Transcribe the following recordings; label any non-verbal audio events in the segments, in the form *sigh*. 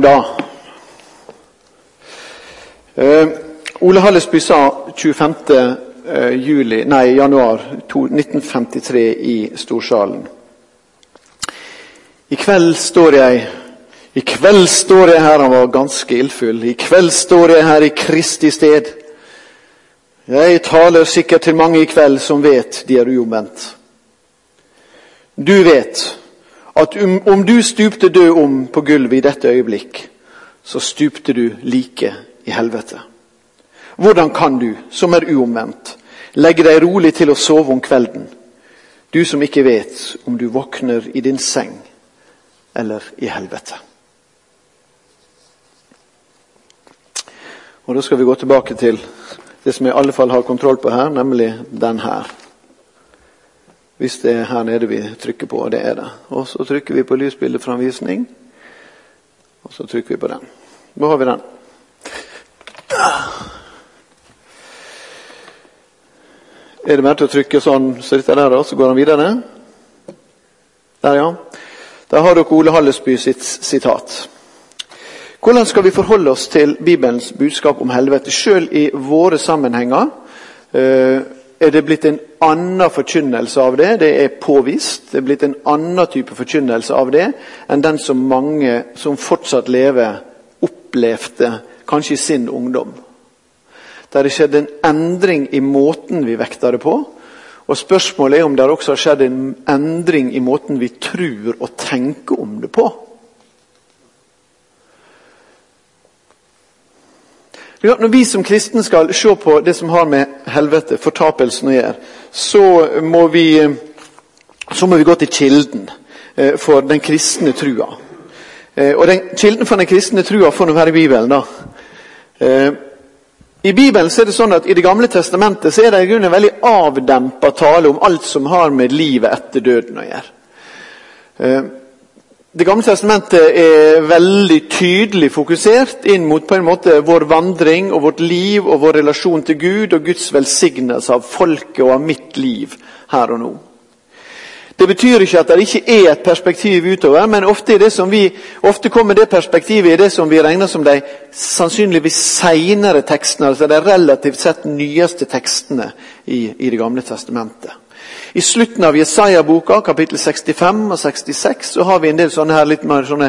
da. Eh, Ole Hallesby sa 25. eh, Juli, nei, januar to- 1953 i Storsalen. I kveld står jeg I kveld står jeg her Han var ganske ildfull. I kveld står jeg her i Kristi sted. Jeg taler sikkert til mange i kveld som vet de er uomvendt. Du vet at om, om du stupte død om på gulvet i dette øyeblikk, så stupte du like i helvete. Hvordan kan du, som er uomvendt, legge deg rolig til å sove om kvelden, du som ikke vet om du våkner i din seng eller i helvete? Og Da skal vi gå tilbake til det som jeg i alle fall har kontroll på her, nemlig den her. Hvis det er her nede vi trykker på, og det er det. Og så trykker vi på lysbildeframvisning. Og så trykker vi på den. Nå har vi den? Er det mer til å trykke sånn så dette der, da? Så går han videre? Der, ja. Der har dere Ole Hallesby sitt sitat. Hvordan skal vi forholde oss til Bibelens budskap om helvete? Selv i våre sammenhenger eh, er det blitt en annen forkynnelse av det. Det er påvist. Det er blitt en annen type forkynnelse av det enn den som mange som fortsatt lever, opplevde kanskje i sin ungdom. Der det skjedde en endring i måten vi vekter det på. Og Spørsmålet er om det også har skjedd en endring i måten vi tror og tenker om det på. Ja, når vi som kristne skal se på det som har med helvete, fortapelsen, å gjøre, så må vi, så må vi gå til kilden eh, for den kristne trua. Eh, Og den, Kilden for den kristne trua får nå være Bibelen. da. Eh, I Bibelen så er det sånn at i Det gamle testamentet så er det i grunnen en veldig avdempa tale om alt som har med livet etter døden å gjøre. Det gamle testamentet er veldig tydelig fokusert inn mot på en måte vår vandring og vårt liv og vår relasjon til Gud og Guds velsignelse av folket og av mitt liv her og nå. Det betyr ikke at det ikke er et perspektiv utover, men ofte, vi, ofte kommer det perspektivet i det som vi regner som de sannsynligvis seinere tekstene, altså de relativt sett nyeste tekstene i, i Det gamle testamentet. I slutten av Jesaja-boka, kapittel 65 og 66, så har vi en del sånne her litt mer sånne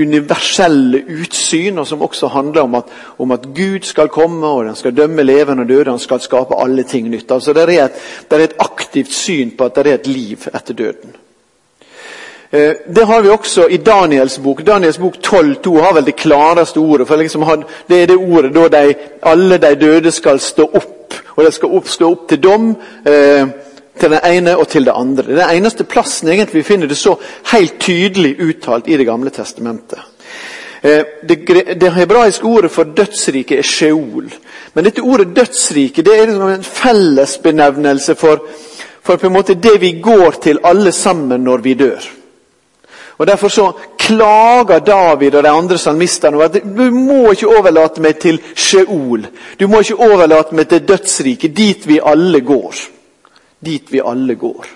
universelle utsyn, og som også handler om at, om at Gud skal komme, og han skal dømme levende og døde, han skal skape alle ting nytt. Altså Det er et, det er et aktivt syn på at det er et liv etter døden. Eh, det har vi også i Daniels bok. Daniels bok 12,2 har vel det klareste ordet. for liksom Det er det ordet da de, alle de døde skal stå opp. Og de skal opp, stå opp til dom. Eh, til den ene og til det andre. Det er den eneste plassen egentlig vi finner det så helt tydelig uttalt i Det gamle testamentet. Eh, det, det hebraiske ordet for dødsriket er Sheol. Men dette ordet dødsrike det er liksom en fellesbenevnelse for, for på en måte det vi går til alle sammen når vi dør. Og Derfor så klager David og de andre salmistene over at du må ikke overlate meg til Sheol. Du må ikke overlate meg til dødsriket, dit vi alle går dit vi alle går.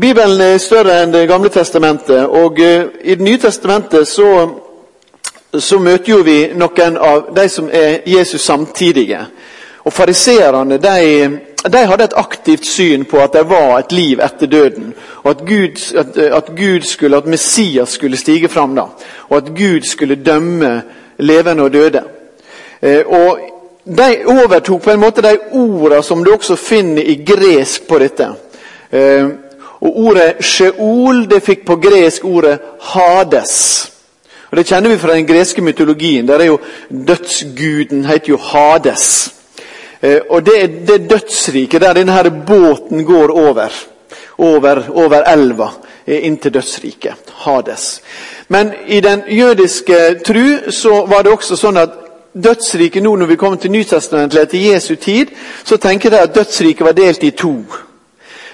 Bibelen er større enn Det gamle testamentet. og uh, I Det nye testamentet så, så møter vi noen av de som er Jesus samtidige. Og Fariseerne de, de, hadde et aktivt syn på at det var et liv etter døden. og At Gud, at, at Gud skulle, at Messias skulle stige fram, da, og at Gud skulle dømme levende og døde. Uh, og de overtok på en måte de ordene som du også finner i gresk på dette. Eh, og Ordet Sheol det fikk på gresk ordet Hades. Og Det kjenner vi fra den greske mytologien. Der er jo Dødsguden heter jo Hades. Eh, og Det er det dødsriket der denne her båten går over. Over, over elva inn til dødsriket. Hades. Men i den jødiske tru så var det også sånn at dødsriket nå når vi kommer til Nytestamentet etter Jesu tid, så tenker jeg at dødsriket var delt i to.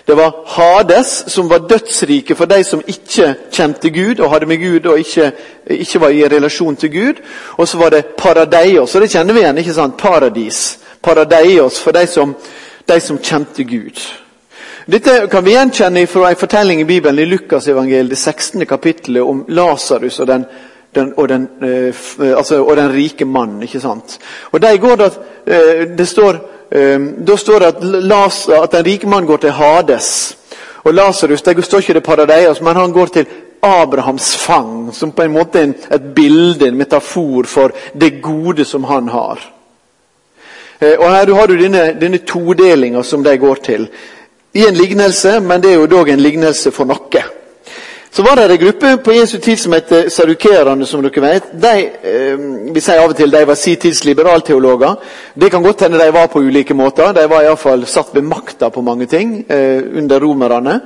Det var Hades, som var dødsriket for de som ikke kjente Gud og hadde med Gud og ikke, ikke var i relasjon til Gud. Og så var det Paradeios, og det kjenner vi igjen. ikke sant? Paradis. Paradeios for de som, de som kjente Gud. Dette kan vi gjenkjenne fra en fortelling i Bibelen i Lukasevangeliet, det 16. kapittelet om Lasarus og den, den, og, den, eh, altså, og den, rike mannen. ikke sant? Og der går det, eh, det står, eh, Da står det at, Las, at den rike mannen går til Hades. Og Lasarus det står ikke det paradeias, men han går til Abrahams fang, som på en måte er et bilde, en metafor for det gode som han har. Eh, og Her har du denne, denne todelinga som de går til. I en lignelse, men det er jo dog en lignelse for noe. Så var det en gruppe på Jesu tid som het sadukerene, som dere vet. De, eh, vi sier av og til de var si tids liberalteologer. Det kan godt hende de var på ulike måter. De var iallfall satt ved makta på mange ting eh, under romerne.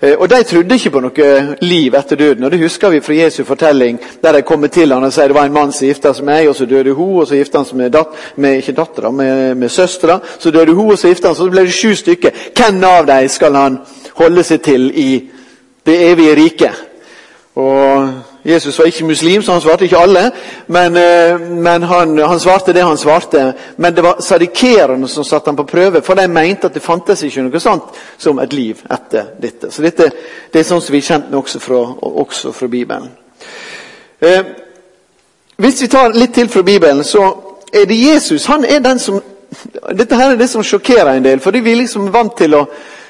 Eh, og de trodde ikke på noe liv etter døden. og Det husker vi fra Jesu fortelling, der de kommer til han og sier det var en mann som gifta seg med meg, og så døde hun, og så gifta han seg med, dat, med ikke dattera, med, med søstera. Så døde hun, og så gifta han seg, så ble det sju stykker. Hvem av dem skal han holde seg til i det evige riket. Og Jesus var ikke muslim, så han svarte ikke alle. Men, eh, men han, han, svarte det han svarte. Men det var sadikerene som satte ham på prøve, for de mente at det fantes ikke noe sånt som et liv etter dette. Så dette det er sånn som vi er kjent med også fra, også fra Bibelen. Eh, hvis vi tar litt til fra Bibelen, så er det Jesus han er den som Dette her er det som sjokkerer en del, fordi vi er liksom vant til å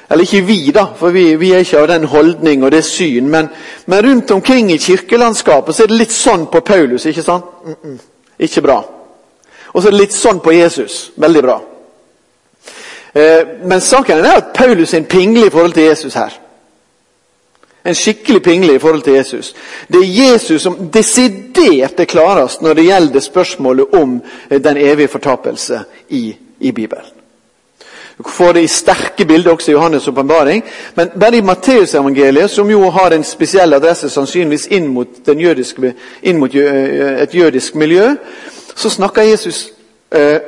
eller ikke vi, da, for vi, vi er ikke av den holdning og det syn. Men, men, rundt omkring i kirkelandskapet så er det litt sånn på Paulus. Ikke sant? Mm -mm. Ikke bra. Og så er det litt sånn på Jesus. Veldig bra. Eh, men saken er at Paulus er en pingle i forhold til Jesus her. En skikkelig pingle i forhold til Jesus. Det er Jesus som desidert er klarest når det gjelder spørsmålet om eh, den evige fortapelse i, i Bibelen. Du får det i sterke bilder også i Johannes' åpenbaring. Men bare i Matteusevangeliet, som jo har en spesiell adresse sannsynligvis inn mot, jødiske, inn mot eh, et jødisk miljø, så snakker Jesus eh,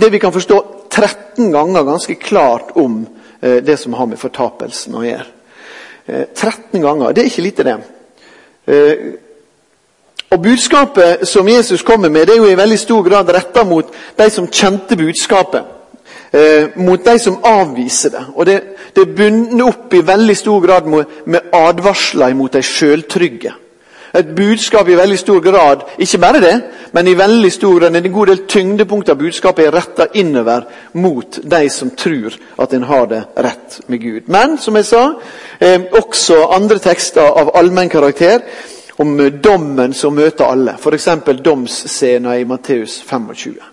det vi kan forstå 13 ganger ganske klart om eh, det som har med fortapelsen å gjøre. Eh, 13 ganger. Det er ikke lite, det. Eh, og Budskapet som Jesus kommer med, det er jo i veldig stor grad retta mot de som kjente budskapet eh, mot de som avviser det. Og det, det er bundet opp i veldig stor grad med, med advarsler mot de sjøltrygge. Et budskap i veldig stor grad, ikke bare det, men i veldig stor grad, en god del tyngdepunkt av budskapet er retta innover mot de som tror at en har det rett med Gud. Men som jeg sa, eh, også andre tekster av allmenn karakter om dommen som møter alle. F.eks. domsscenen i Matteus 25.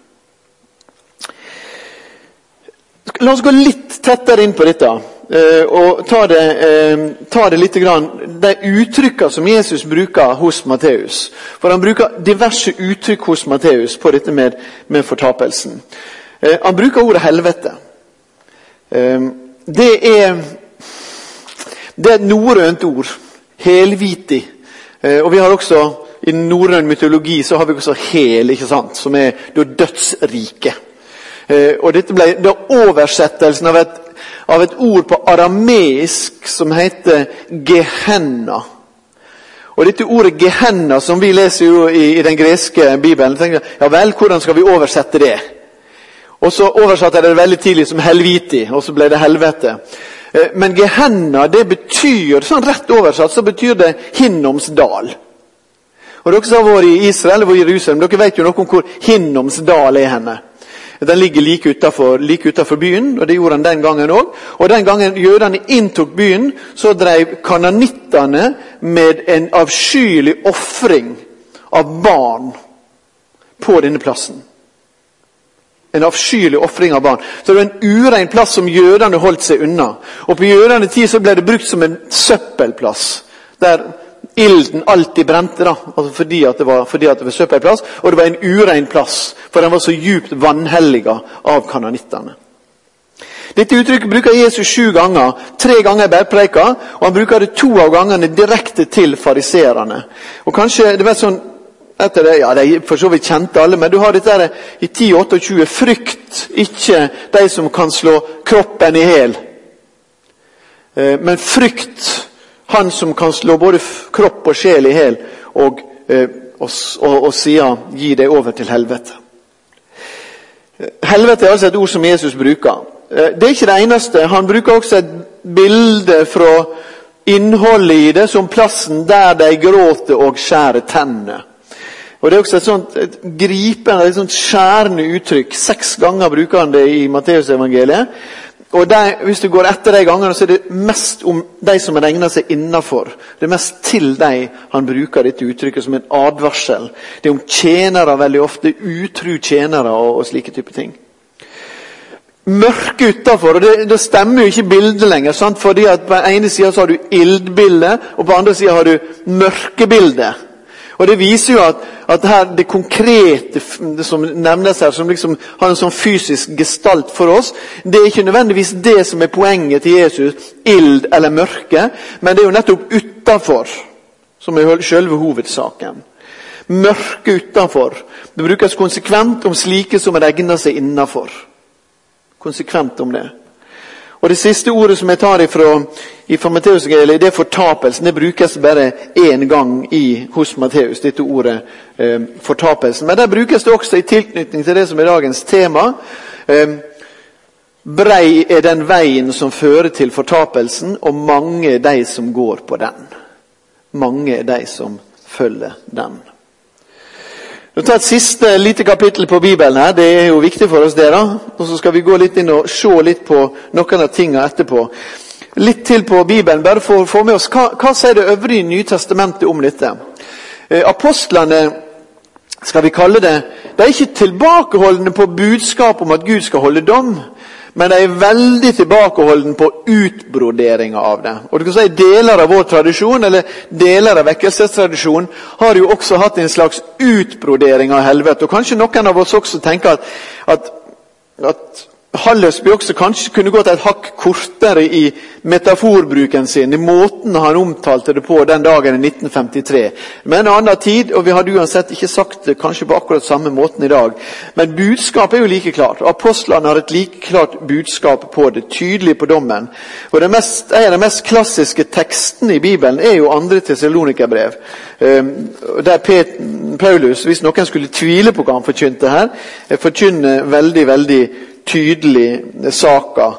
La oss gå litt tettere inn på dette. Uh, og ta det, uh, ta det litt grann, De uttrykkene som Jesus bruker hos Matteus. For Han bruker diverse uttrykk hos Matteus på dette med, med fortapelsen. Uh, han bruker ordet 'helvete'. det er det er et norrønt ord. Helviti. og vi har også, I norrøn mytologi så har vi også hel, ikke sant, som er dødsriket. Eh, og dette ble da oversettelsen av et, av et ord på arameisk som heter gehenna. Og dette ordet gehenna, som vi leser jo i, i den greske bibelen tenker jeg, Ja vel, hvordan skal vi oversette det? Og så oversatte jeg det veldig tidlig som helviti, og så ble det helvete. Eh, men gehenna, det betyr, sånn rett oversatt, så betyr det Hinnomsdal. Og Dere som har vært i Israel og Jerusalem, dere vet jo noe om hvor Hinnomsdal er henne. Den ligger like utafor, like byen, og det gjorde den den gangen òg. Og den gangen jødene inntok byen, så drev kananittene med en avskyelig ofring av barn på denne plassen. En avskyelig ofring av barn. Så det var en urein plass som jødene holdt seg unna. Og På jødene tid så ble det brukt som en søppelplass. Der ilden alltid brente. da, altså fordi, at det var, fordi at det var søppelplass, og det var en urein plass. For den var så djupt vanhelliga av kanonittene. Dette uttrykket bruker Jesus sju ganger. Tre ganger i bergpreika, og han bruker det to av gangene direkte til fariserene. Og kanskje, det var sånn etter det, ja, De for så vidt kjente alle, men du har dette her, i 10-28 Frykt ikke de som kan slå kroppen i hjel. Eh, men frykt han som kan slå både kropp og sjel i hjel, og, eh, og, og, og sier 'gi deg over til helvete'. Helvete er altså et ord som Jesus bruker. eh, Det er ikke det eneste. Han bruker også et bilde fra innholdet i det som plassen der de gråter og skjærer tennene. Og Det er også et sånt et gripende, et sånt skjærende uttrykk. Seks ganger bruker han det i Matteusevangeliet. Og de, Hvis du går etter de gangene, så er det mest om de som regner seg innafor. Det er mest til de han bruker dette uttrykket som en advarsel. Det er om tjenere veldig ofte, utru tjenere og, og slike typer ting. Mørke utafor, det, det, stemmer jo ikke bildet lenger. Sant? fordi at På ene sida har du ildbildet, og på andre sida har du mørkebildet. Og Det viser jo at, at her, det konkrete det som nevnes her, som liksom har en sånn fysisk gestalt for oss, det er ikke nødvendigvis det som er poenget til Jesus, ild eller mørke, men det er jo nettopp utafor som er selve hovedsaken. Mørke utenfor. Det brukes konsekvent om slike som regner seg innafor. Konsekvent om det. Og Det siste ordet som jeg tar ifra, ifra Matteus, det er fortapelsen. Det brukes bare én gang i, hos Matteus, dette ordet eh, fortapelsen. Men der brukes det også i tilknytning til det som er dagens tema. Eh, brei er den veien som fører til fortapelsen, og mange er de som går på den. Mange er de som følger den. Vi tar et siste lite kapittel på Bibelen her. Det er jo viktig for oss, det. da. Og Så skal vi gå litt inn og se litt på noen av tingene etterpå. Litt til på Bibelen, bare for å få med oss hva, hva sier det øvrige Nytestamentet om dette. Eh, apostlene, skal vi kalle det, de er ikke tilbakeholdne på budskap om at Gud skal holde dom. Men de er veldig tilbakeholden på utbroderinga av det. Og du kan si Deler av vår tradisjon, eller deler av vekkelsestradisjonen, har jo også hatt en slags utbrodering av helvete. Og Kanskje noen av oss også tenker at, at, at Hallesby også kanskje kunne gått et hakk kortere i metaforbruken sin, i måten han omtalte det på den dagen i 1953. Men en annen tid, og vi hadde uansett ikke sagt det kanskje på akkurat samme måten i dag. Men budskapet er jo like klart. Apostlene har et like klart budskap på det, tydelig på dommen. Og En av de mest klassiske tekstene i Bibelen er jo andre Tessalonikerbrev. Um, der Paulus, hvis noen skulle tvile på hva han forkynte her, forkynner veldig, veldig tydelig saka.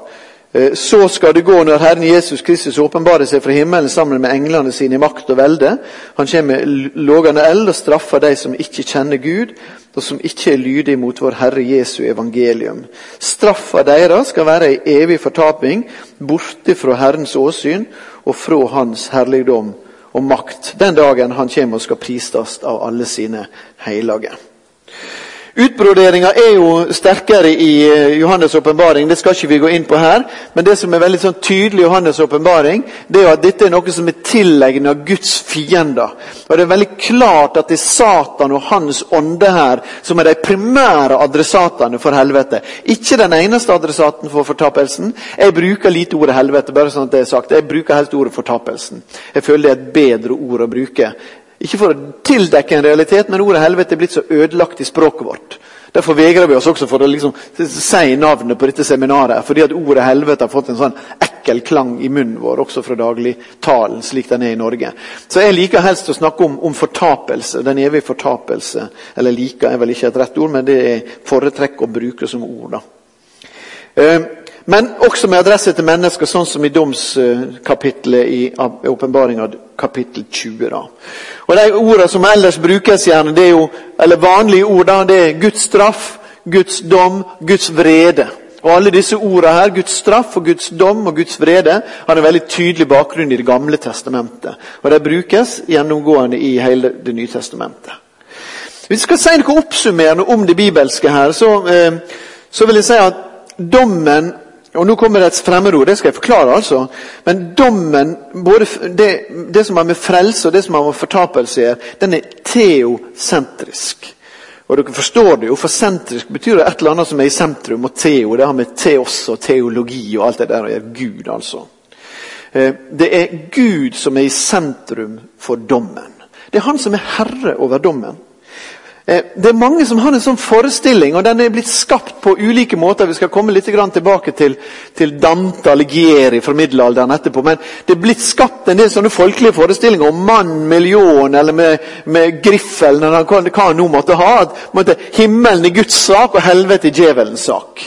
Eh, så skal det gå når Herren Jesus Kristus åpenbarer seg fra himmelen sammen med englene sine i makt og velde. Han kommer med lågende eld og straffer de som ikke kjenner Gud, og som ikke er lydige mot vår Herre Jesu evangelium. Straffa deres skal være ei evig fortaping, borte fra Herrens åsyn og fra Hans herligdom og makt, den dagen Han kommer og skal prises av alle sine hellige. Utbroderinga er jo sterkere i eh, Johannes' åpenbaring, det skal ikke vi gå inn på her. Men det som er veldig sånn tydelig i Johannes' åpenbaring, er jo at dette er noe som er tilegnet av Guds fiender. Og Det er veldig klart at det er Satan og hans ånde her som er de primære adressatene for helvete. Ikke den eneste adressaten for fortapelsen. Jeg bruker lite ordet helvete, bare sånn at det er sagt. Jeg bruker helst ordet fortapelsen. Jeg føler det er et bedre ord å bruke. Ikke for å tildekke en realitet, men ordet helvete er blitt så ødelagt i språket vårt. Derfor vegrer vi oss også for å liksom si navnet på dette seminaret. Fordi at ordet helvete har fått en sånn ekkel klang i munnen vår, også fra dagligtalen, slik den er i Norge. Så jeg liker helst å snakke om, om fortapelse. Den evige fortapelse. Eller liker er vel ikke et rett ord, men det er foretrekk å bruke som ord. da. Uh, men også med adresse til mennesker, sånn som i domskapitlet i åpenbaringa kapittel 20. Da. Og De ordene som ellers brukes gjerne, det er jo, eller vanlige ord, da, det er Guds straff, Guds dom, Guds vrede. Og Alle disse ordene her, Guds straff, og Guds dom og Guds vrede, har en veldig tydelig bakgrunn i Det gamle testamentet. Og De brukes gjennomgående i hele Det nye testamentet. Hvis vi skal si noe oppsummerende om det bibelske her, så, eh, så vil jeg si at dommen og Nå kommer det et fremmedord, det skal jeg forklare. altså. Men dommen, både det, det som har med frelse og det som har med fortapelse å gjøre, den er teosentrisk. Og dere forstår det jo, for sentrisk betyr det et eller annet som er i sentrum. Og teo, det har med teos og teologi og alt det der å gjøre. Gud, altså. Eh, det er Gud som er i sentrum for dommen. Det er han som er herre over dommen. Eh, det er mange som har en sånn forestilling, og den er blitt skapt på ulike måter. Vi skal komme litt tilbake til, til Dante Alighieri fra middelalderen etterpå. Men det er blitt skapt en del sånne folkelige forestillinger om mann, million eller med, med eller hva han nå måtte ha. At måtte, himmelen er Guds sak og helvete er djevelens sak.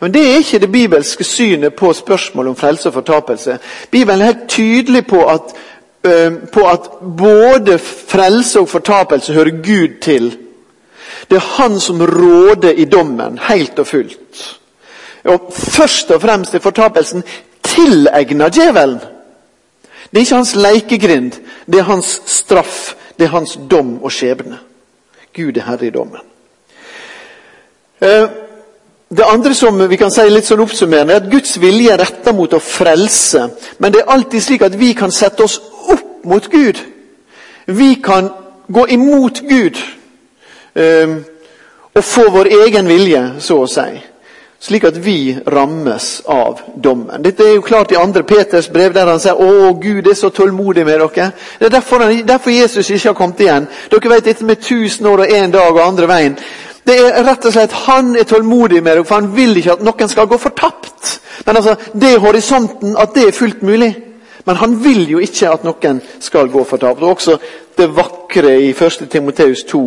Men Det er ikke det bibelske synet på spørsmålet om frelse og fortapelse. Bibelen er helt tydelig på at, på at både frelse og fortapelse hører Gud til. Det er Han som råder i dommen, helt og fullt. Og Først og fremst er fortapelsen tilegna djevelen. Det er ikke hans lekegrind, det er hans straff, det er hans dom og skjebne. Gud er herre i dommen. Uh, det andre som vi kan si litt sånn oppsummerende, er at Guds vilje er retta mot å frelse. Men det er alltid slik at vi kan sette oss opp mot Gud. Vi kan gå imot Gud um, og få vår egen vilje, så å si. Slik at vi rammes av dommen. Dette er jo klart i 2. Peters brev, der han sier å Gud er så tålmodig med dere. Det er derfor, derfor Jesus ikke har kommet igjen. Dere vet dette med 1000 år og én dag og andre veien. Det er rett og slett Han er tålmodig med dere, for han vil ikke at noen skal gå fortapt. Men altså, Det er horisonten, at det er fullt mulig. Men han vil jo ikke at noen skal gå fortapt. Og også det vakre i 1. Timoteus 2,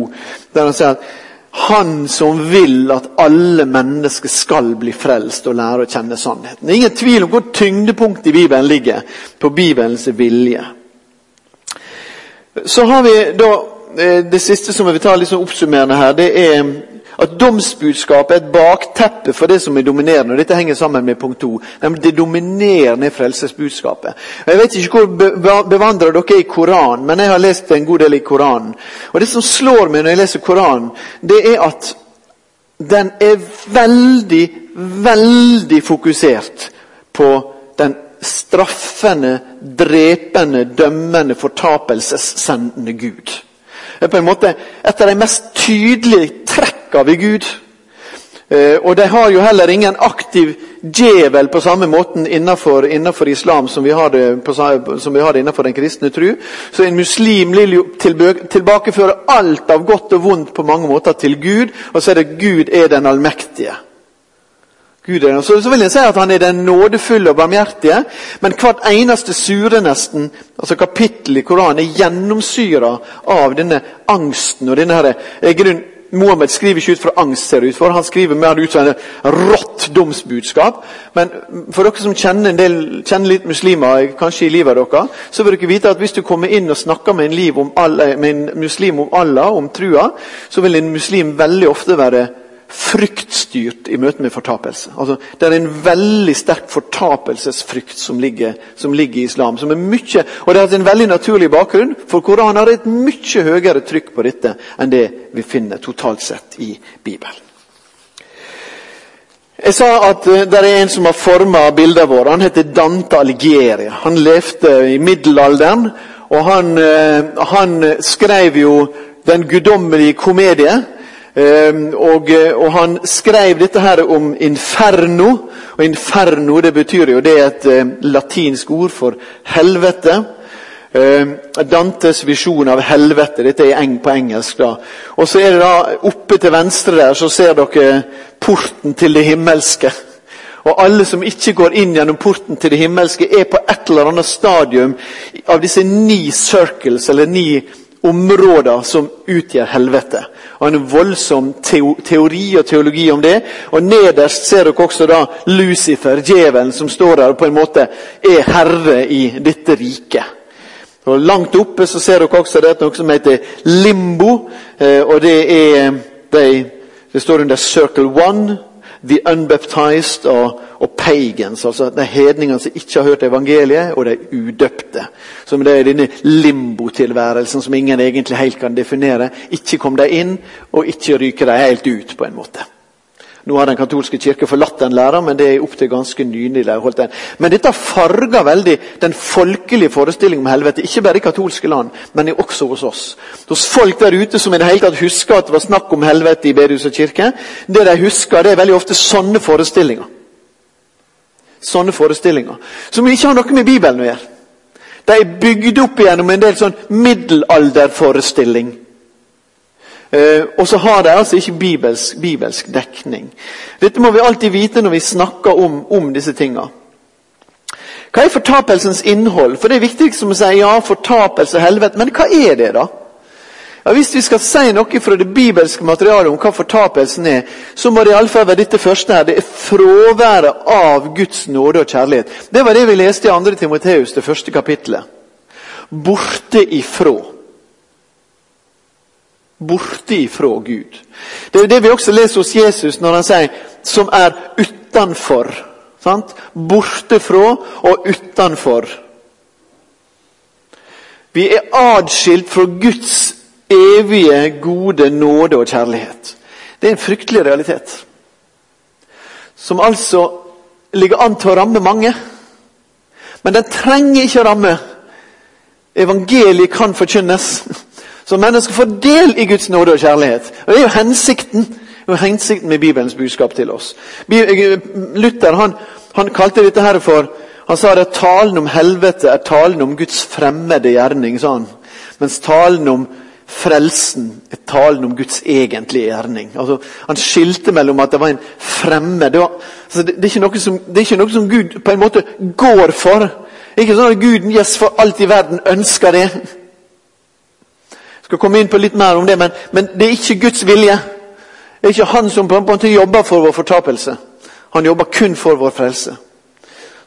der han sier at han som vil at alle mennesker skal bli frelst og lære å kjenne sannheten. Det er ingen tvil om hvor tyngdepunktet i Bibelen ligger på Bibelens vilje. Så har vi da eh, Det siste som jeg vil ta sånn oppsummerende her, det er at domsbudskapet er et bakteppe for det som er dominerende. og Dette henger sammen med punkt to. Det dominerende er frelsesbudskapet. Jeg vet ikke hvor bevandra dere er i Koranen, men jeg har lest en god del i Koranen. Og Det som slår meg når jeg leser Koranen, det er at den er veldig, veldig fokusert på den straffende, drepende, dømmende, fortapelsessendende Gud. Det er på en måte et av de mest tydelige trekka ved Gud. Eh, og de har jo heller ingen aktiv djevel på samme måten innenfor, innenfor islam som vi, det, på, som vi, har det innenfor den kristne tru. Så en muslim vil jo tilbakeføre alt av godt og vondt på mange måter til Gud, og så er det Gud er den allmektige. Gud er, så, så vil jeg si at Han er den nådefulle og barmhjertige, men hvert eneste sure nesten, altså kapittel i Koranen er gjennomsyra av denne angsten. og denne her, eh, grunn, Mohammed skriver ikke ut fra angst, ser det ut for. Han skriver mer ut som et rått domsbudskap. Men for dere som kjenner, del, kjenner, litt muslimer kanskje i livet deres, så vil dere vite at hvis du kommer inn og snakker med en, Allah, med en muslim om Allah, om trua, så vil en muslim veldig ofte være fryktstyrt i møte med fortapelse. Altså, det er en veldig sterk fortapelsesfrykt som ligger, som ligger i islam. som er mye, og Det har en veldig naturlig bakgrunn, for Koranen har et mye høyere trykk på dette enn det vi finner totalt sett i Bibelen. Jeg sa at uh, det er en som har forma bildene våre. Han heter Dante Algeri. Han levde i middelalderen, og han, uh, han skrev jo den guddommelige komedie og, eh, og, Han skrev dette her om inferno. og Inferno det betyr jo det er et eh, latinsk ord for helvete. Ehm, Dantes visjon av helvete. Dette er eng på engelsk. da. Og så er det da Oppe til venstre der så ser dere porten til det himmelske. Og alle som ikke går inn gjennom porten til det himmelske, er på et eller annet stadium av disse ni circles, eller ni områder som utgjør helvete. Og En voldsom teori og teologi om det. Og Nederst ser dere også da Lucifer, djevelen, som står der og på en måte er herre i dette riket. Og Langt oppe så ser dere også det noe som heter limbo. Eh, og Det er de, det står under circle one the unbaptized og, og pagans, altså de hedningene som ikke har hørt evangeliet, og de udøpte. Som det er denne limbotilværelsen som ingen egentlig helt kan definere. Ikke kom de inn, og ikke ryker de helt ut, på en måte. Nå har Den katolske kirke forlatt den læra, men det er opp til ganske nylig. den. Men dette farger veldig den folkelige forestillingen om helvete. Ikke bare i katolske land, men også hos oss. Hos folk der ute som i det hele tatt husker at det var snakk om helvete i bedehus og kirke. Det de husker, det er veldig ofte sånne forestillinger. Sånne forestillinger. Som ikke har noe med Bibelen å gjøre. De er bygd opp gjennom en del sånn middelalderforestilling Eh, og så har de altså ikke bibelsk, bibelsk, dekning. Dette må vi alltid vite når vi snakker om, om disse tingene. Hva er fortapelsens innhold? For Det er viktig som å si ja, fortapelse, helvete. Men hva er det, da? Ja, Hvis vi skal si noe fra det bibelske materialet om hva fortapelsen er, så må det i alle fall være dette første her. Det er fraværet av Guds nåde og kjærlighet. Det var det vi leste i 2. Timoteus, det første kapittelet. Borte ifra. Borte ifra Gud. Det er jo det vi også leser hos Jesus når han sier 'som er utenfor'. Sant? Borte fra og utenfor. Vi er adskilt fra Guds evige, gode nåde og kjærlighet. Det er en fryktelig realitet. Som altså ligger an til å ramme mange. Men den trenger ikke å ramme. Evangeliet kan forkynnes. Så mennesker får del i Guds nåde og kjærlighet. Og Det er jo hensikten det er hensikten med Bibelens budskap til oss. Luther han, han kalte dette her for han sa at talen om helvete er talen om Guds fremmede gjerning. sa han. Mens talen om frelsen er talen om Guds egentlige gjerning. Altså, han skilte mellom at det var en fremmed det, altså, det, det, er det, er ikke noe som Gud på en måte går for. Det er ikke sånn at Gud yes, for alt i verden ønsker det. Jeg skal komme inn på litt mer om det, men, men det er ikke Guds vilje. Det er ikke han som på en måte jobber for vår fortapelse. Han jobber kun for vår frelse.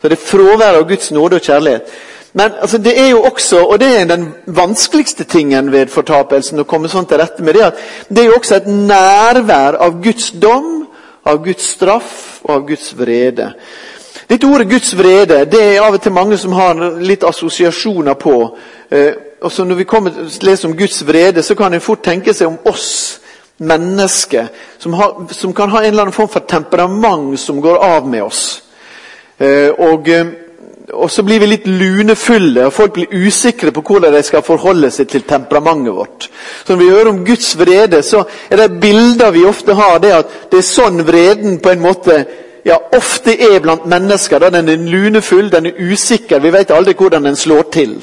Så Det er fravær av Guds nåde og kjærlighet. Men altså, det er jo også, og det er den vanskeligste tingen ved fortapelsen, å komme sånn til rette med det, at det er jo også et nærvær av Guds dom, av Guds straff og av Guds vrede. Dette ordet Guds vrede det er av og til mange som har litt assosiasjoner på. Eh, og så Når vi kommer til å lese om Guds vrede, så kan en fort tenke seg om oss mennesker som, som kan ha en eller annen form for temperament som går av med oss. Eh, og eh, og så blir vi litt lunefulle, og folk blir usikre på hvordan de skal forholde seg til temperamentet vårt. Så Når vi hører om Guds vrede, så er det bilder vi ofte har, det at det er sånn vreden på en måte ja, ofte er blant mennesker. Da den er lunefull, den er usikker, vi vet aldri hvordan den slår til.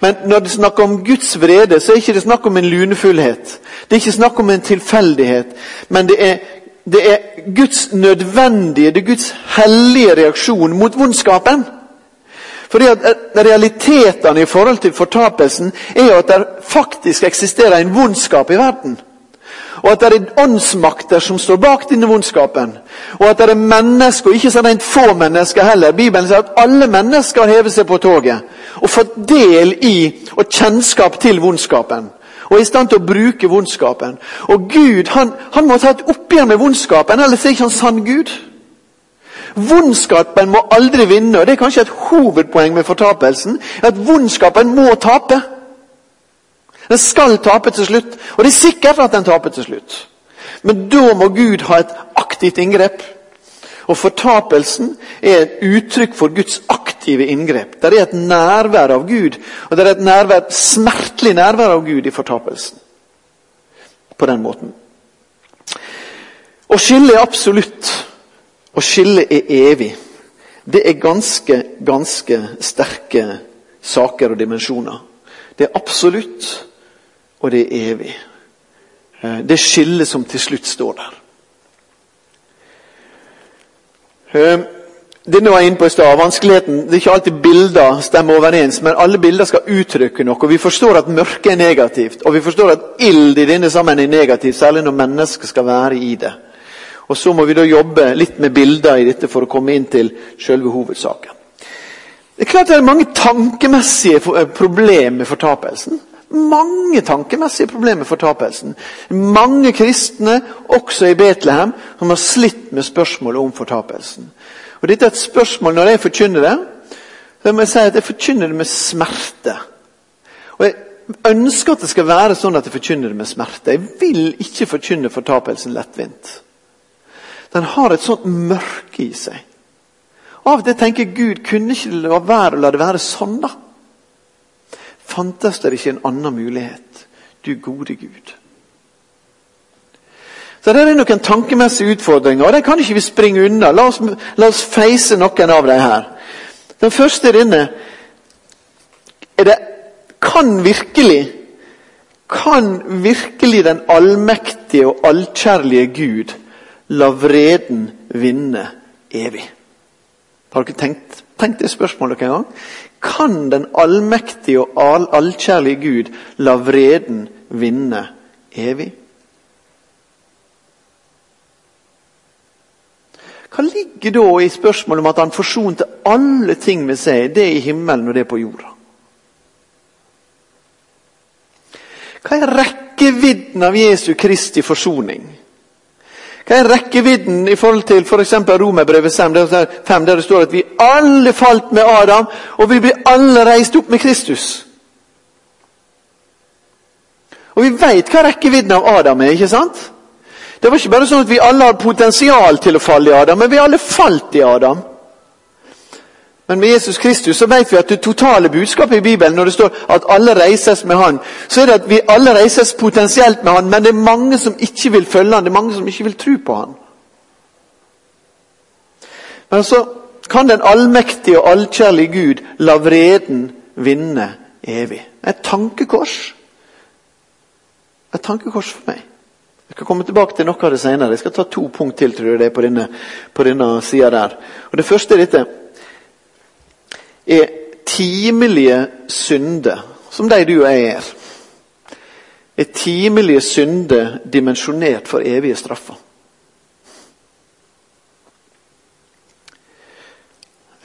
Men når det er snakk om Guds vrede, så er det ikke snakk om en lunefullhet. Det er ikke snakk om en tilfeldighet, men det er, det er Guds nødvendige, det er Guds hellige reaksjon mot vondskapen. Fordi at eh, Realitetene i forhold til fortapelsen er jo at det faktisk eksisterer en vondskap i verden. Og at det er åndsmakter som står bak denne vondskapen. Og at det er mennesker, og ikke så rent få mennesker heller. Bibelen sier at alle mennesker har hevet seg på toget og fått del i og kjennskap til vondskapen. Og er i stand til å bruke vondskapen. Og Gud han, han må ta et oppgjør med vondskapen, ellers er ikke han sann Gud. Vondskapen må aldri vinne. og Det er kanskje et hovedpoeng med fortapelsen. At vondskapen må tape. Den skal tape til slutt. Og det er sikkert at den taper til slutt. Men da må Gud ha et aktivt inngrep. Og fortapelsen er et uttrykk for Guds aktive inngrep. Det er et nærvær av Gud, og det er et nærvær, smertelig nærvær av Gud i fortapelsen. På den måten. Å skille er absolutt og skillet er evig. Det er ganske, ganske sterke saker og dimensjoner. Det er absolutt, og det er evig. Eh, det skillet som til slutt står der. Eh, Denne var inne på i stad. Vanskeligheten Det er ikke alltid bilder stemmer overens, men alle bilder skal uttrykke noe. og Vi forstår at mørke er negativt, og vi forstår at ild i denne sammen er negativt, særlig når mennesker skal være i det. Og Så må vi da jobbe litt med bilder i dette for å komme inn til selve hovedsaken. Det er klart det er mange tankemessige eh, problemer med fortapelsen. Mange tankemessige problemer med fortapelsen. Mange kristne, også i Betlehem, som har slitt med spørsmålet om fortapelsen. Og Dette er et spørsmål når jeg forkynner det. Så må jeg si at jeg forkynner det med smerte. Og Jeg ønsker at det skal være sånn at jeg forkynner det med smerte. Jeg vil ikke forkynne fortapelsen lettvint. Den har et sånt mørke i seg. Av til tenker Gud kunne ikke la være å la det være sånn, da? Fantes det ikke en annen mulighet? Du gode Gud. Så Det er noen tankemessige utfordringer, og de kan ikke vi springe unna. La oss, la oss feise noen av dem her. Den første er denne. Er det, kan virkelig kan virkelig den allmektige og allkjærlige Gud La vreden vinne evig. Har dere tenkt, tenkt det spørsmålet noen gang? Kan den allmektige og all, allkjærlige Gud la vreden vinne evig? Hva ligger da i spørsmålet om at han forsonte alle ting med seg, det i himmelen og det på jorda? Hva er rekkevidden av Jesu Kristi forsoning? Hva er rekkevidden i forhold til f.eks. For Romerbrevet 5, der det står at vi alle falt med Adam, og vi blir alle reist opp med Kristus? Og vi veit hva rekkevidden av Adam er, ikke sant? Det var ikke bare sånn at vi alle har potensial til å falle i Adam, men vi alle falt i Adam. Men med Jesus Kristus så vet vi at det totale budskapet i Bibelen, når det står at alle reises med Han, så er det at vi alle reises potensielt med Han, men det er mange som ikke vil følge Han, det er mange som ikke vil tro på Han. Men så kan den allmektige og allkjærlige Gud la vreden vinne evig. Et tankekors. Et tankekors for meg. Jeg skal komme tilbake til noe av det senere. Jeg skal ta to punkt til tror jeg det er på denne, på denne sida der. Og Det første er dette er timelige synder, som de du og jeg er, er timelige synder dimensjonert for evige straffer.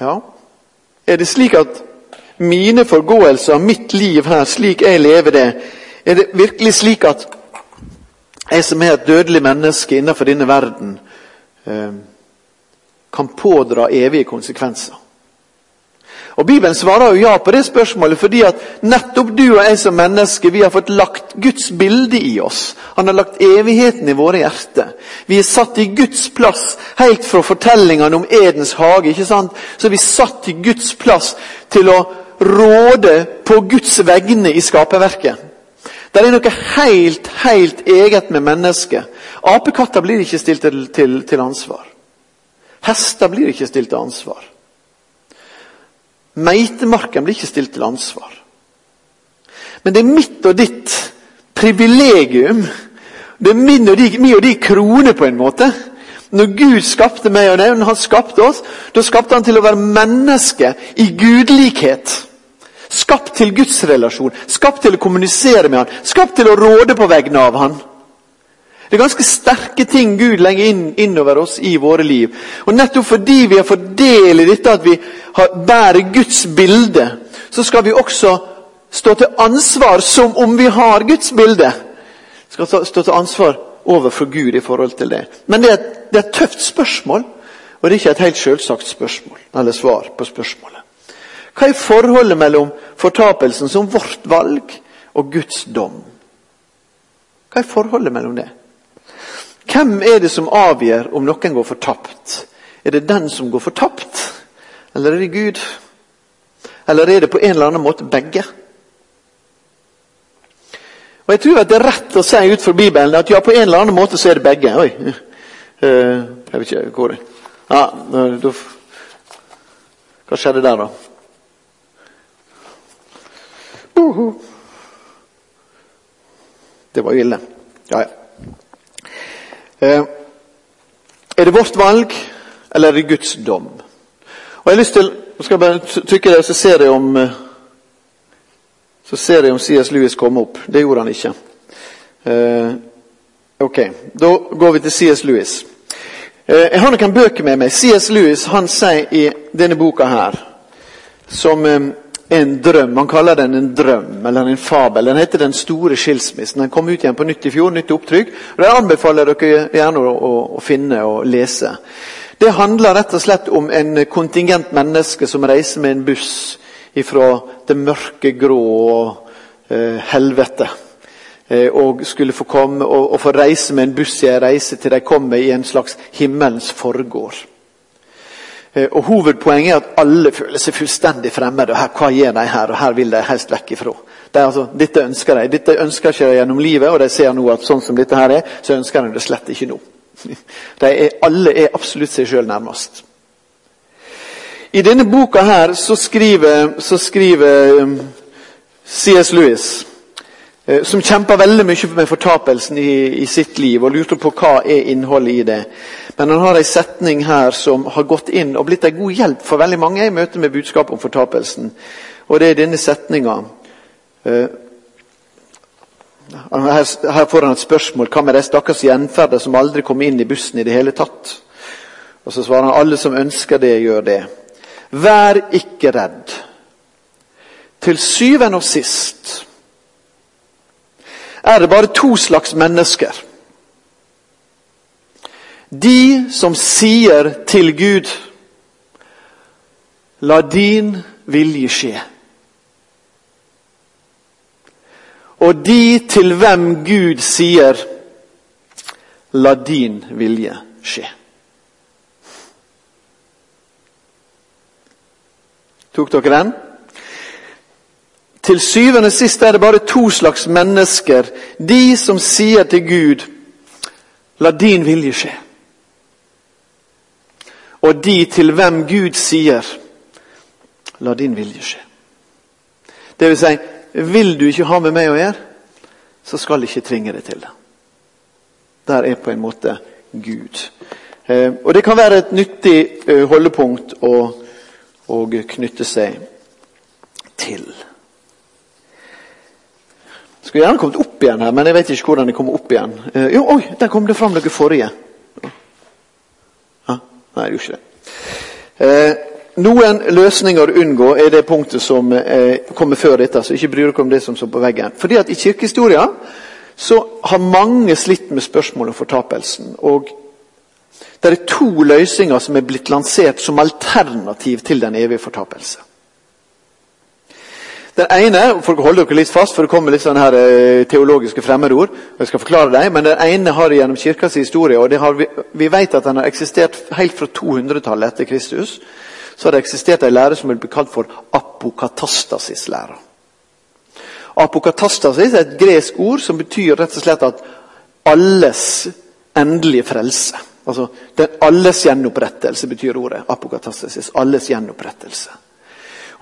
Ja, er det slik at mine forgåelser, mitt liv her, slik jeg lever det, er det virkelig slik at jeg som er et dødelig menneske innenfor denne verden, eh, kan pådra evige konsekvenser? Og Bibelen svarer jo ja på det spørsmålet, fordi at nettopp du og jeg som menneske, vi har fått lagt Guds bilde i oss. Han har lagt evigheten i våre hjerter. Vi er satt i Guds plass helt fra fortellingene om Edens hage. ikke sant? Så er vi satt i Guds plass til å råde på Guds vegne i skaperverket. Det er noe helt, helt eget med mennesket. Apekatter blir ikke stilt til, til, til ansvar. Hester blir ikke stilt til ansvar. Meitemarken blir ikke stilt til ansvar. Men det er mitt og ditt privilegium. Det er min og de, min og de krone, på en måte. Når Gud skapte meg og deg, når han skapte oss, da skapte han til å være menneske i gudlikhet. Skapt til Guds relasjon, skapt til å kommunisere med han, skapt til å råde på vegne av han. Det er ganske sterke ting Gud legger inn innover oss i våre liv. Og Nettopp fordi vi har fått del i dette at vi har, bærer Guds bilde, så skal vi også stå til ansvar som om vi har Guds bilde. Vi skal stå til ansvar overfor Gud i forhold til det. Men det er, det er et tøft spørsmål, og det er ikke et helt selvsagt spørsmål, eller svar på spørsmålet. Hva er forholdet mellom fortapelsen som vårt valg og Guds dom? Hva er forholdet mellom det? Hvem er det som avgjør om noen går fortapt? Er det den som går fortapt, eller er det Gud? Eller er det på en eller annen måte begge? Og Jeg tror at det er rett å si ut fra Bibelen at ja, på en eller annen måte så er det begge. Oi, uh, jeg vet ikke hvor det ja, Hva skjedde der, da? Det var ille. Ja, ja. Eh, er det vårt valg, eller er det Guds dom? Og jeg har lyst til, skal bare trykke det, så ser jeg om eh, så ser jeg om C.S. Lewis kom opp. Det gjorde han ikke. Eh, ok, Da går vi til C.S. Lewis. Jeg har noen bøker med meg. C.S. Lewis han sier i denne boka her, som en drøm. Han kaller den en drøm eller en fabel. Den heter 'Den store skilsmissen'. Den kom ut igjen på nytt i fjor. nytt opptrykk. og Den anbefaler dere gjerne å, å, å, finne og lese. Det handler rett og slett om en kontingent mennesker som reiser med en buss fra det mørke, grå eh, helvete. Eh, og skulle få komme og, og, få reise med en buss i en reise til de kommer i en slags himmelens forgård. Eh, og Hovedpoenget er at alle føler seg fullstendig fremmede. her, Hva gjør de her, og her vil de helst vekk ifra. Det altså, dette ønsker de. Dette ønsker ikke de gjennom livet, og de ser nå at sånn som dette her er, så ønsker de det slett ikke nå. *laughs* De er, alle er absolutt seg sjøl nærmest. I denne boka her så skriver, så skriver um, C.S. Lewis Eh, som kjempa veldig mye med fortapelsen i, i, sitt liv og lurte på hva er innholdet i det. Men han har en setning her som har gått inn og blitt en god hjelp for veldig mange i møte med budskapet om fortapelsen. Og det er denne setninga. Eh, her, her får han et spørsmål. Hva med de stakkars gjenferder som aldri kom inn i bussen i det hele tatt? Og Så svarer han alle som ønsker det, gjør det. Vær ikke redd. Til syvende og sist er det bare to slags mennesker. De som sier til Gud La din vilje skje. Og de til hvem Gud sier La din vilje skje. Tok dere den? Til syvende og sist er det bare to slags mennesker. De som sier til Gud, la din vilje skje. Og de til hvem Gud sier, la din vilje skje. Det vil si, vil du ikke ha med meg å gjøre, så skal jeg ikke tvinge deg til det. Der er på en måte Gud. Eh, og Det kan være et nyttig eh, holdepunkt å, å knytte seg til. Skulle gjerne kommet opp igjen her, men jeg vet ikke hvordan det kommer opp igjen. Uh, jo, oi, Der kom det fram noe forrige. Ah, nei, det gjorde ikke det. Uh, noen løsninger å unngå er det punktet som eh, kommer før dette. så ikke bry dere om det som står på veggen. Fordi at I kirkehistoria så har mange slitt med spørsmålet om fortapelsen. og Det er to løsninger som er blitt lansert som alternativ til den evige fortapelse. Den ene for å holde dere litt fast, for det kommer litt sånne her, eh, teologiske fremmedord. jeg skal forklare dem, Men den ene har gjennom kirkas historie, og vi, vi, vet at den har eksistert helt fra 200-tallet etter Kristus. Så har det eksistert en lære som vil bli kalt for apokatastasis-læra. Apokatastasis er et gresk ord som betyr rett og slett at alles endelige frelse. Altså, den Alles gjenopprettelse betyr ordet. apokatastasis, Alles gjenopprettelse.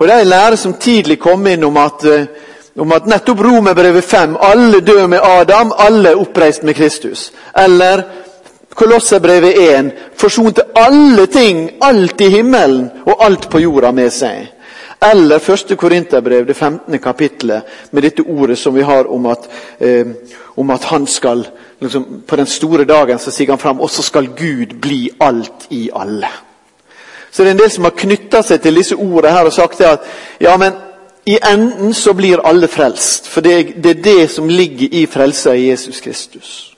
Og Det er en lære som tidlig kom inn om at, eh, om at nettopp Romerbrevet 5 alle dør med Adam, alle oppreist med Kristus. Eller Kolosserbrevet 1 forsonte alle ting, alt i himmelen og alt på jorda med seg. Eller første Korinterbrev, det 15. kapittelet, med dette ordet som vi har om at, eh, om at han skal liksom, På den store dagen så sier han fram og så skal Gud bli alt i alle. Så det er en del som har knytta seg til disse ordene her og sagt at ja, men i enden så blir alle frelst. For det, det er det som ligger i frelsa i Jesus Kristus.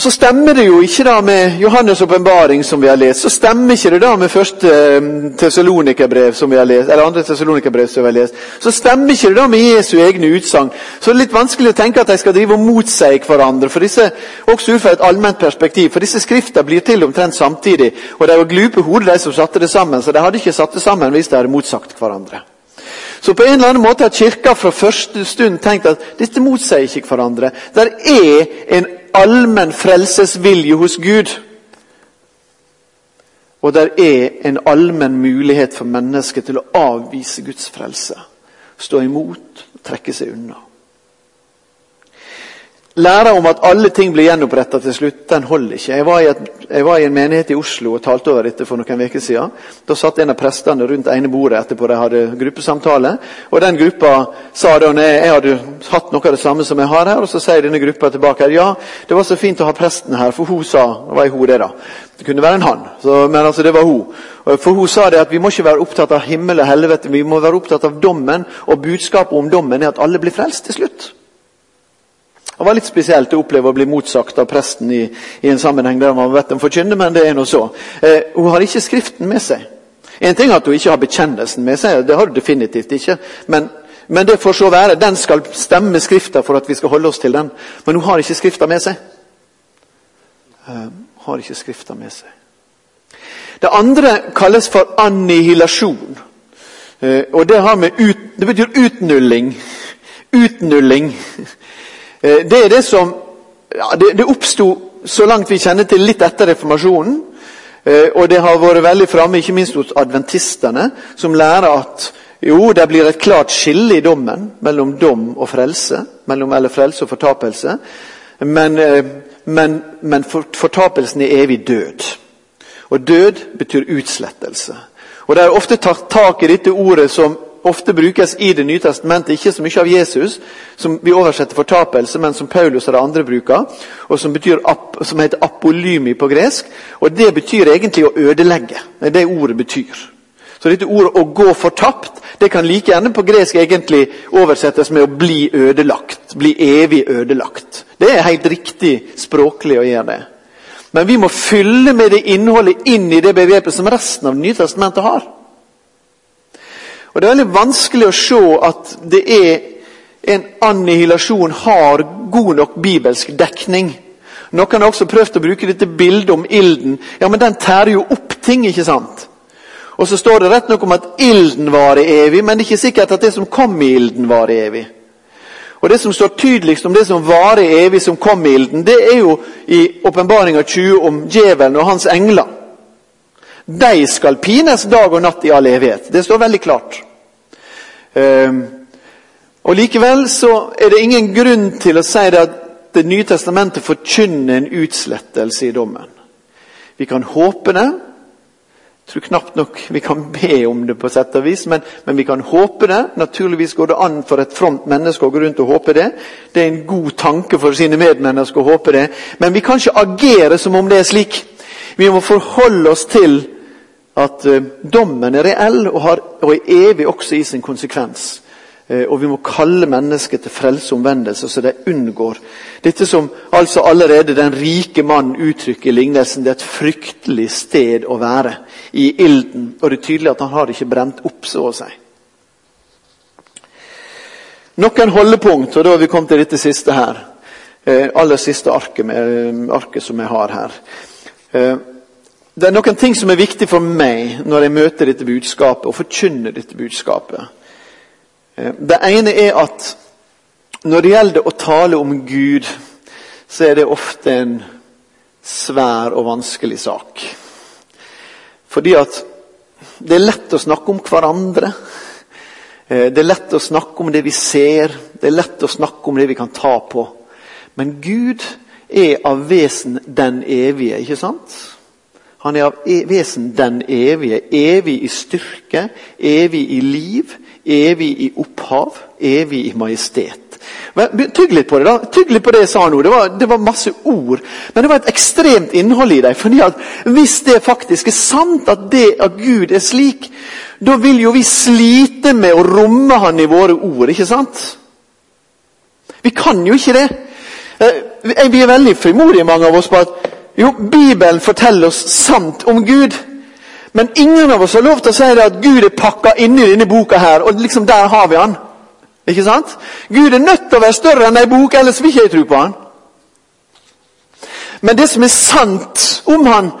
Og Så stemmer det jo ikke da med Johannes' åpenbaring, som vi har lest. Så stemmer ikke det da med første Tesalonikerbrev, Tessalonikerbrev, som vi har lest, eller andre Tesalonikerbrev som vi har lest. Så stemmer ikke det da med Jesu egne utsagn. Så det er litt vanskelig å tenke at de skal drive og motsi hverandre. for disse, Også ut fra et allment perspektiv. For disse skriftene blir til omtrent samtidig. Og de var glupe hoder, de som satte det sammen. Så de hadde ikke satt det sammen hvis de hadde motsagt hverandre. Så på en eller annen måte har Kirka fra første stund tenkt at dette motsier ikke hverandre. Der er en allmenn frelsesvilje hos Gud. Og der er en allmenn mulighet for mennesket til å avvise Guds frelse. Stå imot, trekke seg unna. Læra om at alle ting blir gjenoppretta til slutt, den holder ikke. Jeg var, et, jeg var, i en menighet i Oslo og talte over dette for noen uker siden. Da satt en av prestene rundt ene bordet etterpå de hadde gruppesamtale. og Den gruppa sa da jeg hadde hatt noe av det samme som jeg har her, og så sier denne gruppa tilbake her, ja, det var så fint å ha presten her, for hun sa Det var ei hun, det, da. Det kunne være en han, så, men altså det var hun. For hun sa det at vi må ikke være opptatt av himmel og helvete, vi må være opptatt av dommen. Og budskapet om dommen er at alle blir frelst til slutt. Det var litt spesielt å oppleve å bli motsagt av presten i, i en sammenheng der man vet dem forkynne, men det er nå så. Eh, hun har ikke Skriften med seg. En ting er at hun ikke har bekjennelsen med seg, det har hun definitivt ikke. Men, men det får så være. Den skal stemme skriften for at vi skal holde oss til den. Men hun har ikke Skrifta med seg. Eh, har ikke Skrifta med seg. Det andre kalles for annihilasjon. Eh, og det, ut, det betyr utnulling. Utnulling. Eh, det er det som ja, Det, det oppsto, så langt vi kjenner til, litt etter reformasjonen. Eh, og det har vært veldig framme, ikke minst hos adventistene, som lærer at jo, det blir et klart skille i dommen mellom dom og frelse. Mellom, eller frelse og fortapelse. Men, eh, men, men fortapelsen er evig død. Og død betyr utslettelse. Og Det er ofte tatt tak i dette ordet som ofte brukes i Det nye testamentet, ikke så mye av Jesus, som vi oversetter fortapelse, men som Paulus og de andre bruker, og som, betyr, som heter apolymi på gresk. Og Det betyr egentlig å ødelegge. Det er det ordet betyr. Så dette ordet 'å gå fortapt' det kan like gjerne på gresk egentlig oversettes med 'å bli ødelagt'. Bli evig ødelagt. Det er helt riktig språklig å gjøre det. Men vi må fylle med det innholdet inn i det begrepet som resten av Det nye testamentet har. Og Det er veldig vanskelig å se at det er en annihilasjon har god nok bibelsk dekning. Noen har også prøvd å bruke dette bildet om ilden. Ja, men den tærer jo opp ting, ikke sant? Og så står det rett nok om at ilden varer evig, men det er ikke sikkert at det som kom i ilden, varer evig. Og Det som står tydeligst om det som varer evig, som kom i ilden, det er jo i åpenbaringa 20 om djevelen og hans engler. De skal pines dag og natt i all evighet. Det står veldig klart. Um, og Likevel så er det ingen grunn til å si det at Det nye testamentet forkynner en utslettelse i dommen. Vi kan håpe det, Jeg tror knapt nok vi kan be om det, på sett og vis, men, men, vi kan håpe det. Naturligvis går det an for et fromt menneske å gå rundt og håpe det. Det er en god tanke for sine medmennesker å håpe det. Men vi kan ikke agere som om det er slik. Vi må forholde oss til at uh, dommen er reell og, har, og er evig også i sin konsekvens. Eh, og vi må kalle mennesket til frelse og omvendelse, så de unngår dette som altså allerede den rike mannen uttrykker i lignelsen. Det er et fryktelig sted å være, i ilden. Og det er tydelig at han har ikke brent opp, så å si. Noen holdepunkt, og da har vi kommet til dette siste her. Eh, aller siste arket, med, eh, som jeg har her. Det er noen ting som er viktig for meg når jeg møter dette budskapet og forkynner dette budskapet. Eh, det ene er at når det gjelder å tale om Gud, så er det ofte en svær og vanskelig sak. Fordi at det er lett å snakke om hverandre. Eh, det er lett å snakke om det vi ser, det er lett å snakke om det vi kan ta på. Men Gud er av vesen den evige, ikke sant? Han er av e, vesen den evige. Evig i styrke, evig i liv, Evig i opphav, evig i majestet. Tygg litt på det da, tygg litt på det jeg sa nå. Det var, det var, masse ord. Men det var et ekstremt innhold i dem. fordi at Hvis det faktisk er sant at det at Gud er slik, da vil jo vi slite med å romme Han i våre ord. ikke sant? Vi kan jo ikke det. Eh, vi er veldig frimodige, mange av oss, på at jo, Bibelen forteller oss sant om Gud. Men ingen av oss har lov til å si det at Gud er pakka inni denne boka her, og liksom der har vi han. Ikke sant? Gud er nødt til å være større enn ei bok, ellers vil ikke jeg tro på han. Men det som er sant om han,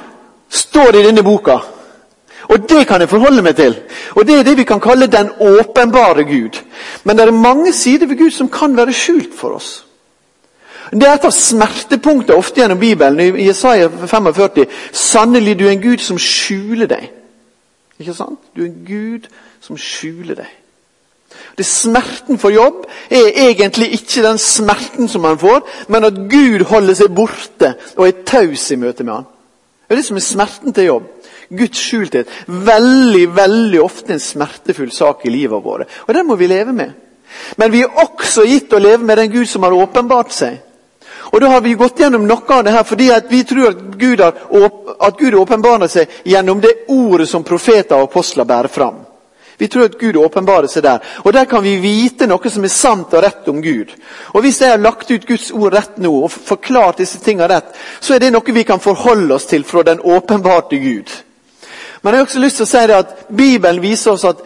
står i denne boka. Og det kan jeg forholde meg til. Og Det er det vi kan kalle den åpenbare Gud. Men det er mange sider ved Gud som kan være skjult for oss. Det er et av smertepunktene ofte gjennom Bibelen. I Jesaja 45. Sannelig, du er en Gud som skjuler deg. Ikke sant? Du er en Gud som skjuler deg. Det Smerten for jobb er egentlig ikke den smerten som man får, men at Gud holder seg borte og er taus i møte med han. Det er det som er smerten til jobb. Guds skjulthet. Veldig veldig ofte en smertefull sak i livet vårt. Og den må vi leve med. Men vi er også gitt å leve med den Gud som har åpenbart seg. Og Da har vi gått gjennom noe av det her fordi vi tror at Gud, har, at Gud åpenbarer seg gjennom det ordet som profeter og apostler bærer fram. Vi tror at Gud åpenbarer seg der. Og Der kan vi vite noe som er sant og rett om Gud. Og Hvis jeg har lagt ut Guds ord rett nå og forklart disse tingene rett, så er det noe vi kan forholde oss til fra den åpenbarte Gud. Men jeg har også lyst til å si det at Bibelen viser oss at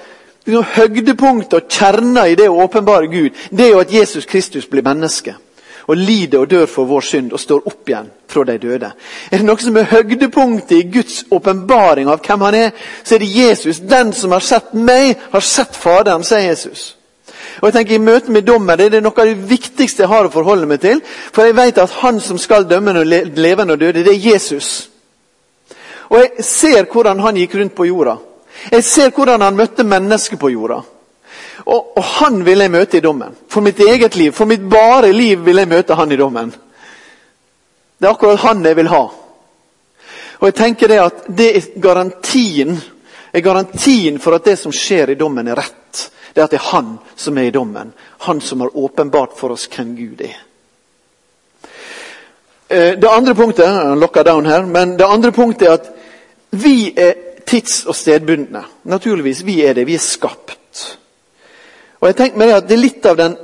høydepunktet og kjerna i det å åpenbare Gud, det er jo at Jesus Kristus blir menneske og lider og dør for vår synd og står opp igjen fra de døde. Er det noe som er høydepunktet i Guds åpenbaring av hvem han er, så er det Jesus. Den som har sett meg, har sett Faderen, sier Jesus. Og jeg tenker I møte med dommer det er noe av det viktigste jeg har å forholde meg til. For jeg vet at han som skal dømme levende og døde, det er Jesus. Og jeg ser hvordan han gikk rundt på jorda. Jeg ser hvordan han møtte mennesker på jorda. Og, og, han vil jeg møte i dommen. For mitt eget liv, for mitt bare liv vil jeg møte han i dommen. Det er akkurat han jeg vil ha. Og jeg tenker det at det er garantien, er garantien for at det som skjer i dommen, er rett. Det er at det er Han som er i dommen. Han som har åpenbart for oss hvem Gud er. Eh, det andre punktet han down her, men det andre punktet er at vi er tids- og stedbundne. Naturligvis, vi er det. Vi er skapt. Og jeg tenker meg at det er litt av, den,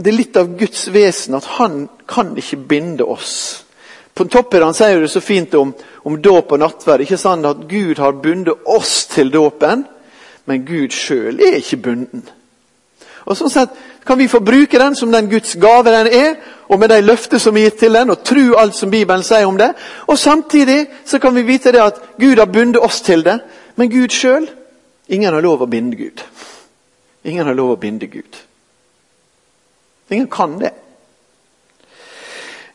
det er litt av Guds vesen at han kan ikke binde oss. På toppen han sier det så fint om, om dåp og nattverd. ikke sant At Gud har bundet oss til dåpen, men Gud sjøl er ikke bunden. Og sånn sett kan vi få bruke den som den Guds gave den er, og med de løfter som er gitt til den, og tro alt som Bibelen sier om det. Og samtidig så kan vi vite det at Gud har bundet oss til det, men Gud sjøl Ingen har lov å binde Gud. Ingen har lov å binde Gud. Ingen kan det.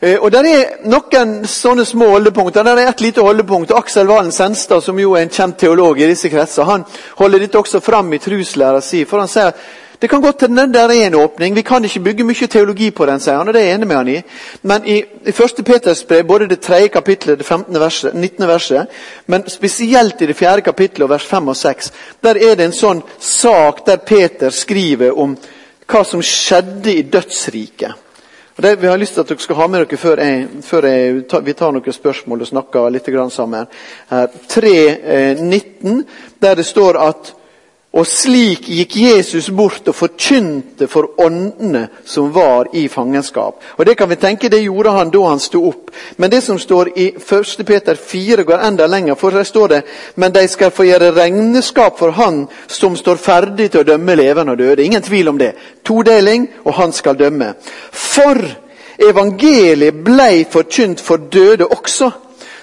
Eh, og Det er noen sånne små holdepunkter. Der er et lite holdepunkt. Aksel Valen Senstad, som jo er en kjent teolog i disse kretser, han holder dette også fram i truslæra si. For han sier det kan godt hende der er en åpning. Vi kan ikke bygge mye teologi på den, sier han, og det er jeg enig med han i. Men i, i 1. Peters brev, både det 3. kapittelet, det 15. Verset, 19. verset, men spesielt i det 4. kapittelet, vers 5 og 6, der er det en sånn sak der Peter skriver om hva som skjedde i dødsriket. Og det, Vi har lyst til at dere skal ha med dere før, jeg, før jeg, vi tar noen spørsmål og snakker litt sammen. Her. 3.19, der det står at og slik gikk Jesus bort og forkynte for åndene som var i fangenskap. Og Det kan vi tenke det gjorde han da han sto opp. Men det som står i 1. Peter 4 går enda lenger. For der står det men de skal få gjøre regnskap for Han som står ferdig til å dømme levende og døde. Ingen tvil om det. Todeling, og han skal dømme. For evangeliet blei forkynt for døde også,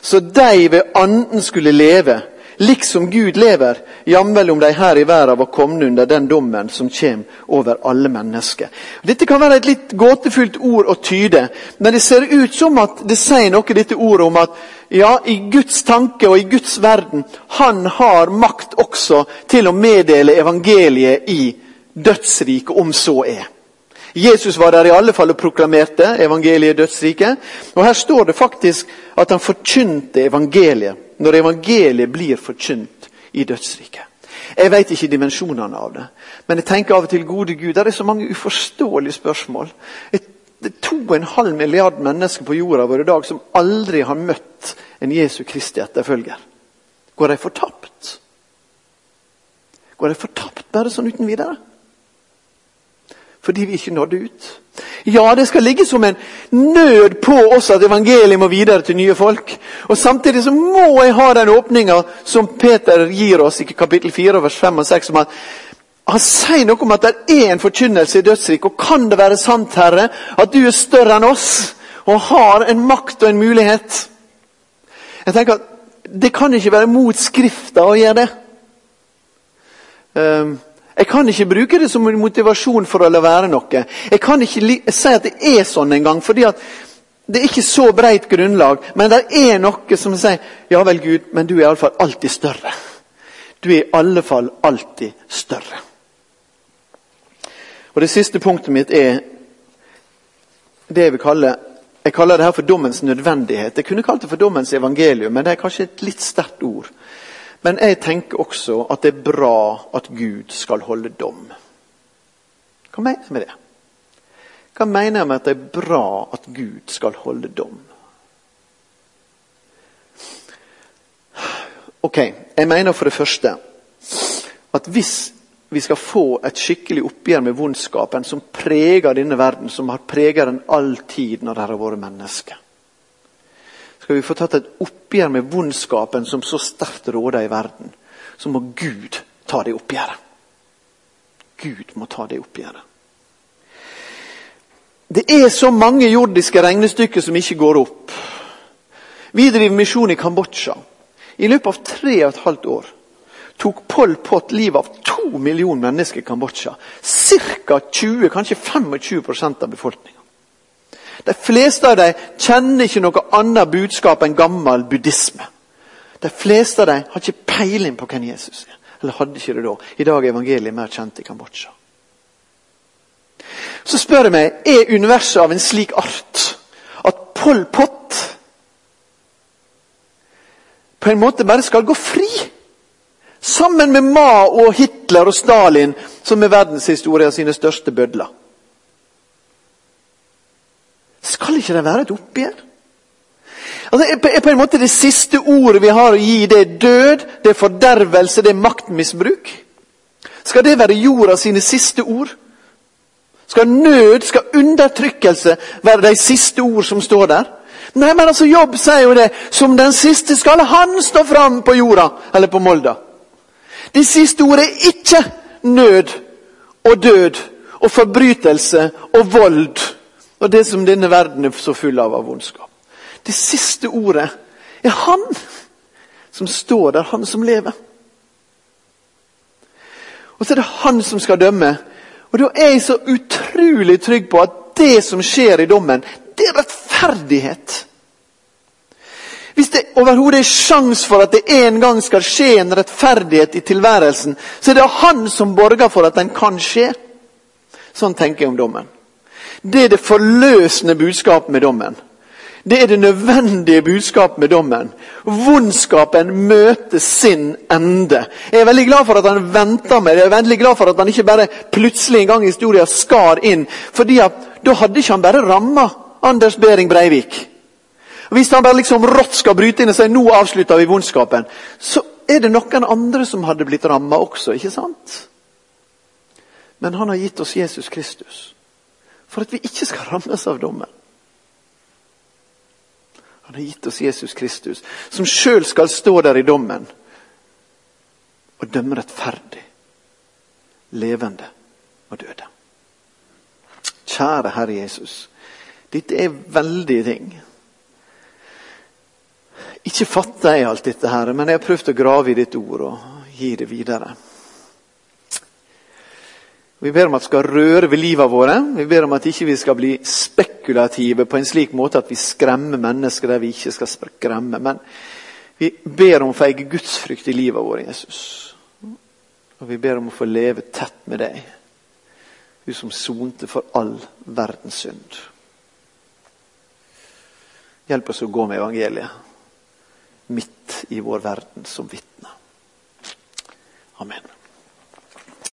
så de ved anden skulle leve liksom Gud lever, jamvel om de her i verden var kommet under den dommen som kommer over alle mennesker. Dette kan være et litt gåtefullt ord å tyde, men det ser ut som at det sier noe dette ordet om at ja, i Guds tanke og i Guds verden, han har makt også til å meddele evangeliet i dødsriket, om så er. Jesus var der i alle fall og proklamerte evangeliet i dødsriket. Og her står det faktisk at han forkynte evangeliet når evangeliet blir forkynt i dødsriket. Jeg vet ikke dimensjonene av det, men jeg tenker av og til gode Gud, det er så mange uforståelige spørsmål. Det er to og en halv milliard mennesker på jorda vår i dag som aldri har møtt en Jesu Kristi etterfølger. Går de fortapt? Går de fortapt bare sånn uten videre? Fordi vi ikke nådde ut? Ja, det skal ligge som en nød på oss at evangeliet må videre til nye folk. Og Samtidig så må jeg ha den åpninga som Peter gir oss i kapittel 4, vers 5 og 6. om at han sier noe om at det er en forkynnelse i dødsriket. Og kan det være sant, Herre, at du er større enn oss og har en makt og en mulighet? Jeg tenker at Det kan ikke være mot Skrifta å gjøre det. Um, jeg kan ikke bruke det som en motivasjon for å la være noe. Jeg kan ikke si at det er sånn engang, fordi at det er ikke så breit grunnlag. Men det er noe som sier ja vel, Gud, men du er iallfall alltid større. Du er i alle fall alltid større. Og Det siste punktet mitt er det jeg vil kalle jeg kaller det her for dommens nødvendighet. Jeg kunne kalt det for dommens evangelium, men det er kanskje et litt sterkt ord. Men jeg tenker også at det er bra at Gud skal holde dom. Hva mener jeg med det? Hva mener jeg med at det er bra at Gud skal holde dom? Ok, Jeg mener for det første at hvis vi skal få et skikkelig oppgjør med vondskapen som preger denne verden, som har preget den all tid når det har vært mennesker skal vi få tatt et oppgjør med vondskapen som så sterkt råder i verden, så må Gud ta det oppgjøret. Gud må ta det oppgjøret. Det er så mange jordiske regnestykker som ikke går opp. Vi driver misjon i Kambodsja. I løpet av tre og et halvt år tok Pol Pot livet av to millioner mennesker i Kambodsja. Ca. 20, kanskje 25% av befolkninga. De fleste av dem kjenner ikke noe annet budskap enn gammel buddhisme. De fleste av dem har ikke peiling på hvem Jesus er. Eller hadde ikke det da. I dag er evangeliet mer kjent i Kambodsja. Så spør jeg meg er universet av en slik art at Pol Pot på en måte bare skal gå fri. Sammen med Mao og Hitler og Stalin, som er verdenshistoria sine største bødler. Skal ikke det være et oppgjør? Altså, er på en måte Det siste ordet vi har å gi, det er død, det er fordervelse, det er maktmisbruk. Skal det være jorda sine siste ord? Skal nød, skal undertrykkelse være de siste ord som står der? Nei, men altså Jobb sier jo det. Som den siste skal han stå fram på jorda, eller på Molda. Det siste ordet er ikke nød og død og forbrytelse og vold og det som denne verden er så full av av vondskap. Det siste ordet er han som står der, han som lever. Og så er det han som skal dømme. Og da er jeg så utrolig trygg på at det som skjer i dommen, det er rettferdighet. Hvis det overhodet er sjans for at det en gang skal skje en rettferdighet i tilværelsen, så er det han som borger for at den kan skje. Sånn tenker jeg om dommen. Det er det forløsende budskapet med dommen. Det er det nødvendige budskapet med dommen. Vondskapen møter sin ende. Jeg er veldig glad for at han venta med det. Jeg er veldig glad for at han ikke bare plutselig en gang i historien skar inn. fordi at da hadde ikke han bare ramma Anders Behring Breivik. Hvis han bare liksom rått skal bryte inn og si nå avslutter vi vondskapen, så er det noen andre som hadde blitt ramma også, ikke sant? Men han har gitt oss Jesus Kristus for at vi ikke skal rammes av dommen. Han har gitt oss Jesus Kristus, som sjøl skal stå der i dommen og dømme rettferdig, levende og døde. Kjære Herre Jesus. Dette er veldige ting. Ikke fatter jeg alt dette, her, men jeg har prøvd å grave i ditt ord og gi det videre. Vi ber om at det skal røre ved livet våre. Vi ber om at ikke vi skal bli spekulative på en slik måte at vi skremmer mennesker der vi ikke skal skremme. Men vi ber om å få eie gudsfrykt i livet vårt, Jesus. Og vi ber om å få leve tett med deg, du som sonte for all verdens synd. Hjelp oss å gå med evangeliet midt i vår verden som vitne. Amen.